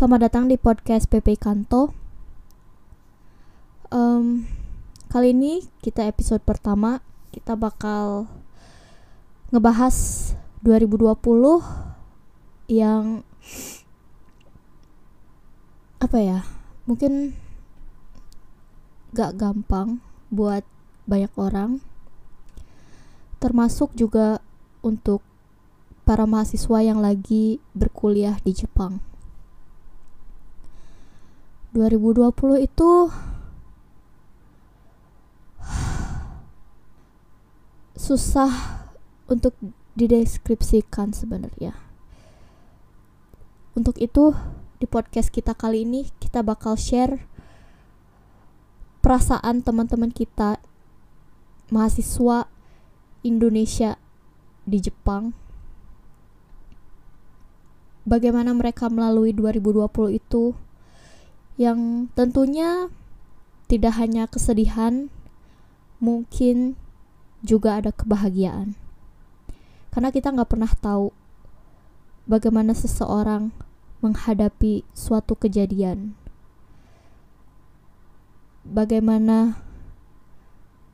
Selamat datang di podcast PP Kanto. Um, kali ini kita episode pertama kita bakal ngebahas 2020 yang apa ya? Mungkin gak gampang buat banyak orang, termasuk juga untuk para mahasiswa yang lagi berkuliah di Jepang. 2020 itu susah untuk dideskripsikan sebenarnya. Untuk itu di podcast kita kali ini kita bakal share perasaan teman-teman kita mahasiswa Indonesia di Jepang. Bagaimana mereka melalui 2020 itu yang tentunya tidak hanya kesedihan, mungkin juga ada kebahagiaan. Karena kita nggak pernah tahu bagaimana seseorang menghadapi suatu kejadian. Bagaimana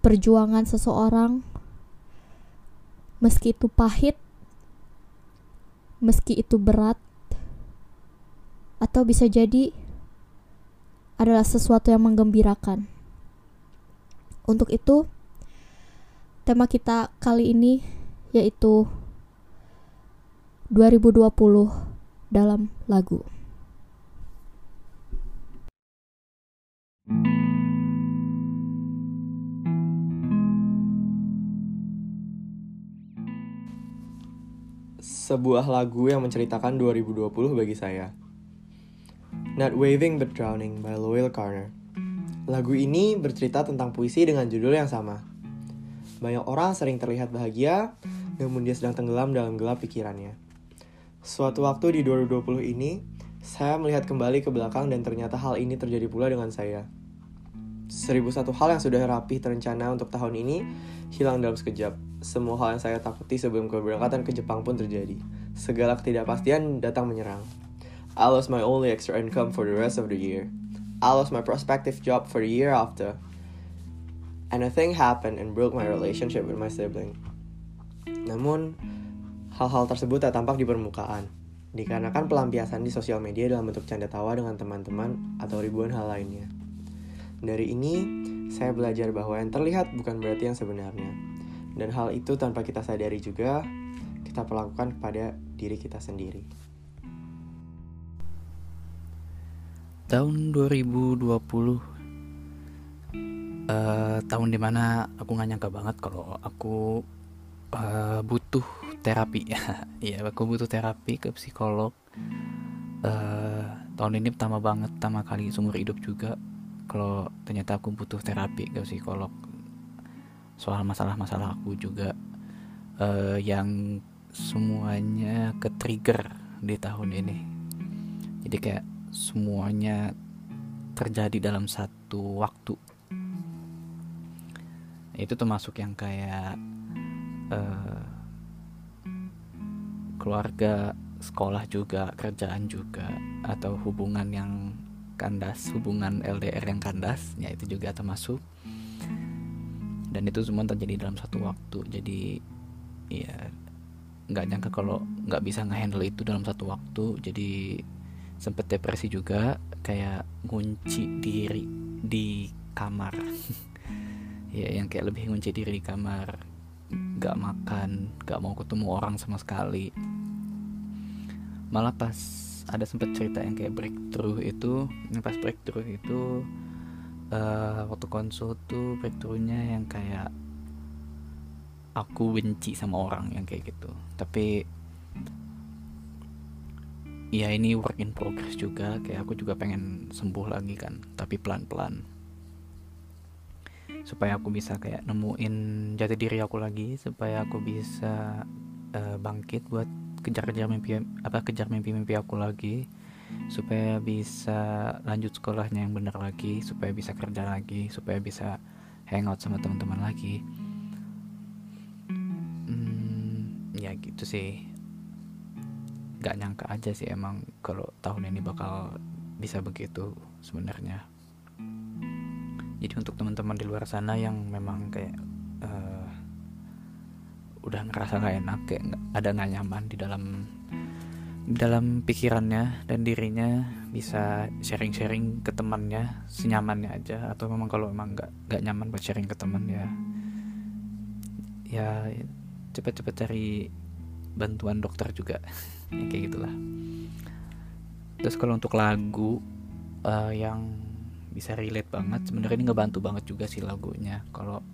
perjuangan seseorang meski itu pahit, meski itu berat, atau bisa jadi adalah sesuatu yang menggembirakan. Untuk itu, tema kita kali ini yaitu 2020 dalam lagu. Sebuah lagu yang menceritakan 2020 bagi saya. Not Waving But Drowning by Lowell Carner. Lagu ini bercerita tentang puisi dengan judul yang sama. Banyak orang sering terlihat bahagia, namun dia sedang tenggelam dalam gelap pikirannya. Suatu waktu di 2020 ini, saya melihat kembali ke belakang dan ternyata hal ini terjadi pula dengan saya. Seribu satu hal yang sudah rapi terencana untuk tahun ini hilang dalam sekejap. Semua hal yang saya takuti sebelum keberangkatan ke Jepang pun terjadi. Segala ketidakpastian datang menyerang. I lost my only extra income for the rest of the year. I lost my prospective job for the year after. And a thing happened and broke my relationship with my sibling. Namun, hal-hal tersebut tak tampak di permukaan. Dikarenakan pelampiasan di sosial media dalam bentuk canda tawa dengan teman-teman atau ribuan hal lainnya. Dari ini, saya belajar bahwa yang terlihat bukan berarti yang sebenarnya. Dan hal itu tanpa kita sadari juga, kita perlakukan kepada diri kita sendiri. Tahun 2020 uh, eh, tahun di mana aku nggak nyangka banget kalau aku uh, butuh terapi. Ya aku butuh terapi ke psikolog. Uh, tahun ini pertama banget pertama kali seumur hidup juga kalau ternyata aku butuh terapi ke psikolog soal masalah-masalah aku juga uh, yang semuanya ke trigger di tahun ini. Jadi kayak semuanya terjadi dalam satu waktu. Itu termasuk yang kayak uh, keluarga sekolah juga kerjaan juga atau hubungan yang kandas hubungan LDR yang kandas ya itu juga termasuk. Dan itu semua terjadi dalam satu waktu. Jadi ya nggak nyangka kalau nggak bisa ngehandle itu dalam satu waktu. Jadi sempet depresi juga kayak ngunci diri di kamar. Ya yang kayak lebih ngunci diri di kamar gak makan gak mau ketemu orang sama sekali. Malah pas ada sempet cerita yang kayak breakthrough itu pas breakthrough itu uh, waktu konsul tuh breakthroughnya yang kayak aku benci sama orang yang kayak gitu. Tapi ya ini work in progress juga. Kayak aku juga pengen sembuh lagi kan tapi pelan-pelan. Supaya aku bisa kayak nemuin jati diri aku lagi supaya aku bisa uh, bangkit buat kejar-kejar mimpi apa kejar mimpi-mimpi aku lagi. Supaya bisa lanjut sekolahnya yang benar lagi supaya bisa kerja lagi supaya bisa hangout sama teman-teman lagi. Hmm, ya gitu sih gak nyangka aja sih emang kalau tahun ini bakal bisa begitu sebenarnya. Jadi untuk teman-teman di luar sana yang memang kayak uh, udah ngerasa gak enak kayak ada nggak nyaman di dalam di dalam pikirannya dan dirinya bisa sharing-sharing ke temannya senyamannya aja. Atau memang kalau memang nggak nggak nyaman buat sharing ke teman ya ya cepat-cepat cari bantuan dokter juga. Ya, kayak gitulah. Terus kalau untuk lagu uh, yang bisa relate banget sebenarnya ini ngebantu banget juga sih lagunya. Kalau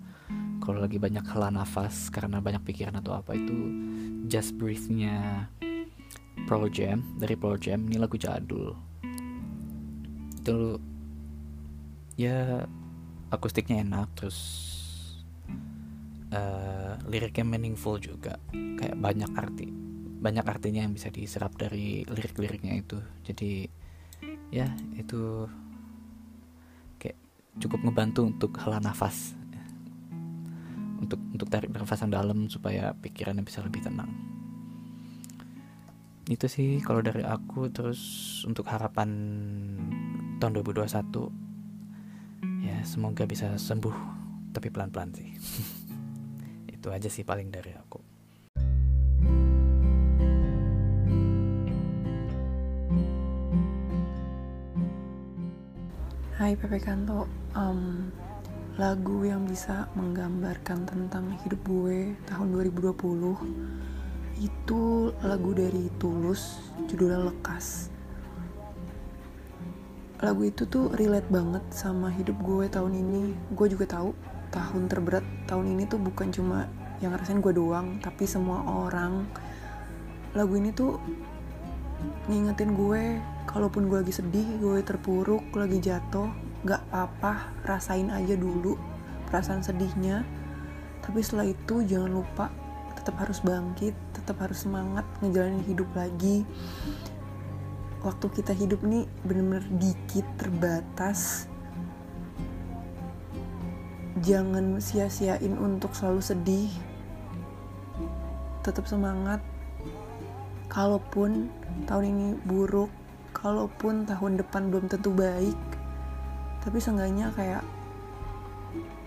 kalau lagi banyak hela nafas karena banyak pikiran atau apa itu just breathe-nya Pro Jam dari Pro Jam ini lagu jadul. Itu ya akustiknya enak terus uh, liriknya meaningful juga. Kayak banyak arti banyak artinya yang bisa diserap dari lirik-liriknya itu. Jadi ya itu kayak cukup ngebantu untuk hela nafas. Untuk untuk tarik nafas yang dalam supaya pikirannya bisa lebih tenang. Itu sih kalau dari aku. Terus untuk harapan tahun 2021 ya semoga bisa sembuh tapi pelan-pelan sih itu aja sih paling dari aku. Hai Pepe Kanto. Um, lagu yang bisa menggambarkan tentang hidup gue tahun 2020 itu lagu dari Tulus judulnya Lekas. Lagu itu tuh relate banget sama hidup gue tahun ini. Gue juga tahu tahun terberat tahun ini tuh bukan cuma yang ngerasain gue doang tapi semua orang. Lagu ini tuh ngingetin gue kalaupun gue lagi sedih gue terpuruk lagi jatuh gak apa-apa rasain aja dulu perasaan sedihnya. Tapi setelah itu jangan lupa tetap harus bangkit tetap harus semangat ngejalanin hidup lagi. Waktu kita hidup nih bener-bener dikit terbatas jangan sia-siain untuk selalu sedih. Tetap semangat. Kalaupun tahun ini buruk kalaupun tahun depan belum tentu baik tapi seenggaknya kayak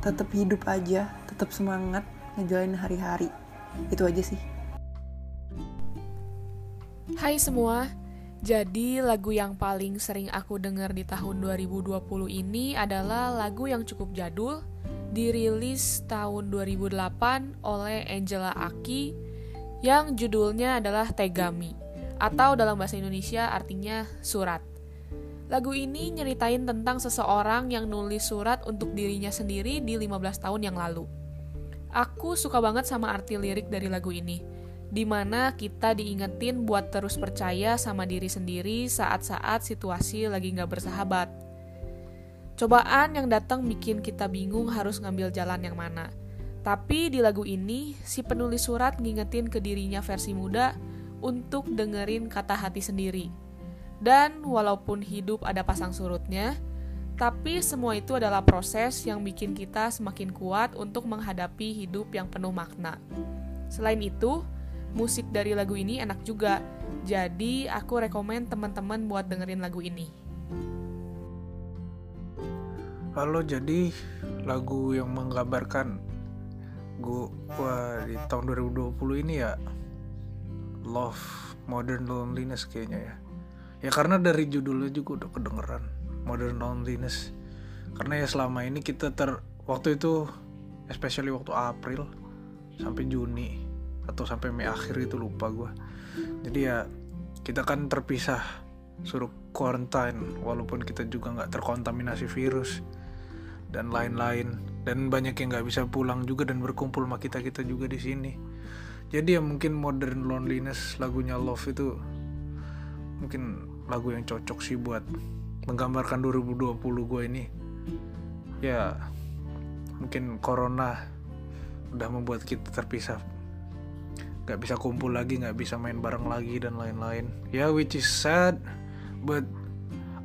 tetap hidup aja tetap semangat ngejalanin hari-hari. Itu aja sih. Hai semua jadi lagu yang paling sering aku dengar di tahun 2020 ini adalah lagu yang cukup jadul dirilis tahun 2008 oleh Angela Aki yang judulnya adalah Tegami atau dalam bahasa Indonesia artinya surat. Lagu ini nyeritain tentang seseorang yang nulis surat untuk dirinya sendiri di 15 tahun yang lalu. Aku suka banget sama arti lirik dari lagu ini, di mana kita diingetin buat terus percaya sama diri sendiri saat-saat situasi lagi nggak bersahabat. Cobaan yang datang bikin kita bingung harus ngambil jalan yang mana. Tapi di lagu ini, si penulis surat ngingetin ke dirinya versi muda untuk dengerin kata hati sendiri. Dan walaupun hidup ada pasang surutnya, tapi semua itu adalah proses yang bikin kita semakin kuat untuk menghadapi hidup yang penuh makna. Selain itu, musik dari lagu ini enak juga. Jadi, aku rekomen teman-teman buat dengerin lagu ini. Halo, jadi lagu yang menggambarkan gua di tahun 2020 ini ya? Love Modern Loneliness kayaknya ya. Ya karena dari judulnya juga udah kedengeran modern loneliness. Karena ya selama ini kita ter waktu itu especially waktu April sampai Juni atau sampai Mei akhir itu lupa gue jadi ya kita kan terpisah suruh quarantine walaupun kita juga nggak terkontaminasi virus dan lain-lain. Dan banyak yang nggak bisa pulang juga dan berkumpul sama kita kita juga di sini. Jadi ya mungkin modern loneliness lagunya Love itu mungkin lagu yang cocok sih buat menggambarkan 2020 gue ini. Ya mungkin corona udah membuat kita terpisah. Nggak bisa kumpul lagi nggak bisa main bareng lagi dan lain-lain. Ya yeah, which is sad but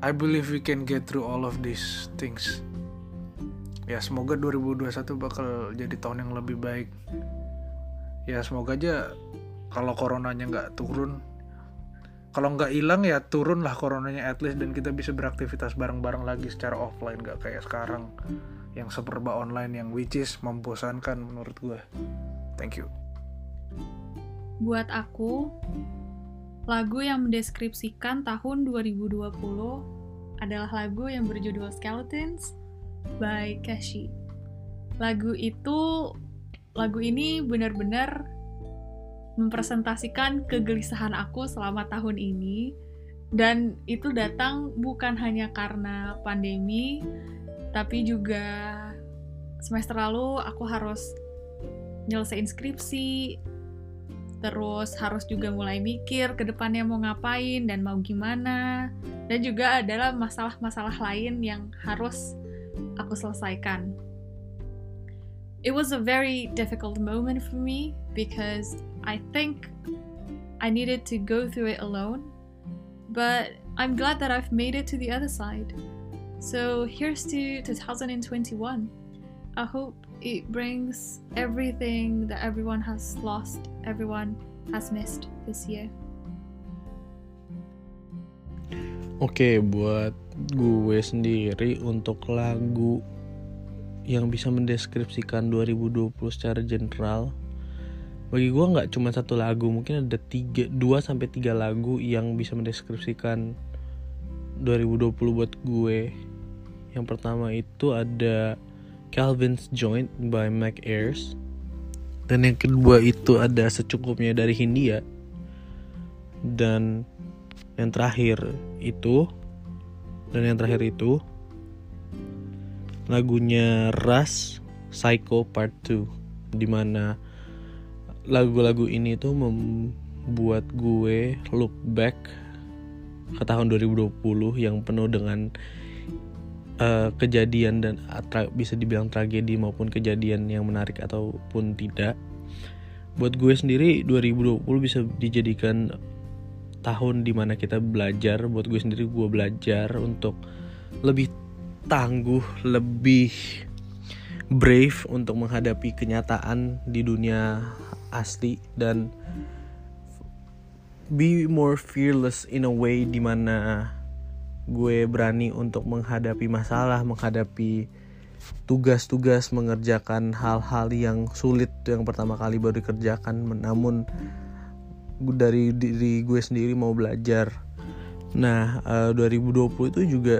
I believe we can get through all of these things ya semoga 2021 bakal jadi tahun yang lebih baik. Ya semoga aja kalau coronanya nggak turun kalau nggak hilang ya turun lah coronanya at least dan kita bisa beraktivitas bareng-bareng lagi secara offline nggak kayak sekarang yang serba online yang which is membosankan menurut gue thank you. Buat aku, lagu yang mendeskripsikan tahun 2020 adalah lagu yang berjudul Skeletons by Keshi. Lagu itu, lagu ini benar-benar mempresentasikan kegelisahan aku selama tahun ini dan itu datang bukan hanya karena pandemi tapi juga semester lalu aku harus nyelesain skripsi terus harus juga mulai mikir ke depannya mau ngapain dan mau gimana dan juga adalah masalah-masalah lain yang harus aku selesaikan. It was a very difficult moment for me because I think I needed to go through it alone, but I'm glad that I've made it to the other side. So here's to 2021. I hope it brings everything that everyone has lost, everyone has missed this year. Oke, buat gue sendiri untuk lagu yang bisa mendeskripsikan 2020 secara general. Bagi gue nggak cuma satu lagu mungkin ada tiga dua sampai tiga lagu yang bisa mendeskripsikan 2020 buat gue. Yang pertama itu ada Calvin's Joint by Mac Ayres dan yang kedua itu ada secukupnya dari Hindia. Dan yang terakhir itu dan yang terakhir itu lagunya Ras Psycho Part 2 di mana lagu-lagu ini tuh membuat gue look back ke tahun 2020 yang penuh dengan uh, kejadian dan bisa dibilang tragedi maupun kejadian yang menarik ataupun tidak. Buat gue sendiri 2020 bisa dijadikan tahun di mana kita belajar buat gue sendiri gue belajar untuk lebih tangguh, lebih brave untuk menghadapi kenyataan di dunia asli dan be more fearless in a way di mana gue berani untuk menghadapi masalah, menghadapi tugas-tugas, mengerjakan hal-hal yang sulit yang pertama kali baru dikerjakan, namun dari diri gue sendiri mau belajar. Nah, 2020 eh, itu juga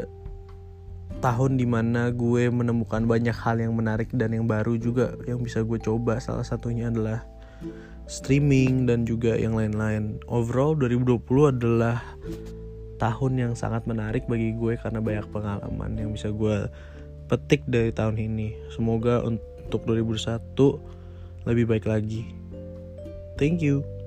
tahun di mana gue menemukan banyak hal yang menarik dan yang baru juga yang bisa gue coba. Salah satunya adalah streaming dan juga yang lain-lain. Overall 2020 adalah tahun yang sangat menarik bagi gue karena banyak pengalaman yang bisa gue petik dari tahun ini. Semoga untuk 2021 lebih baik lagi. Thank you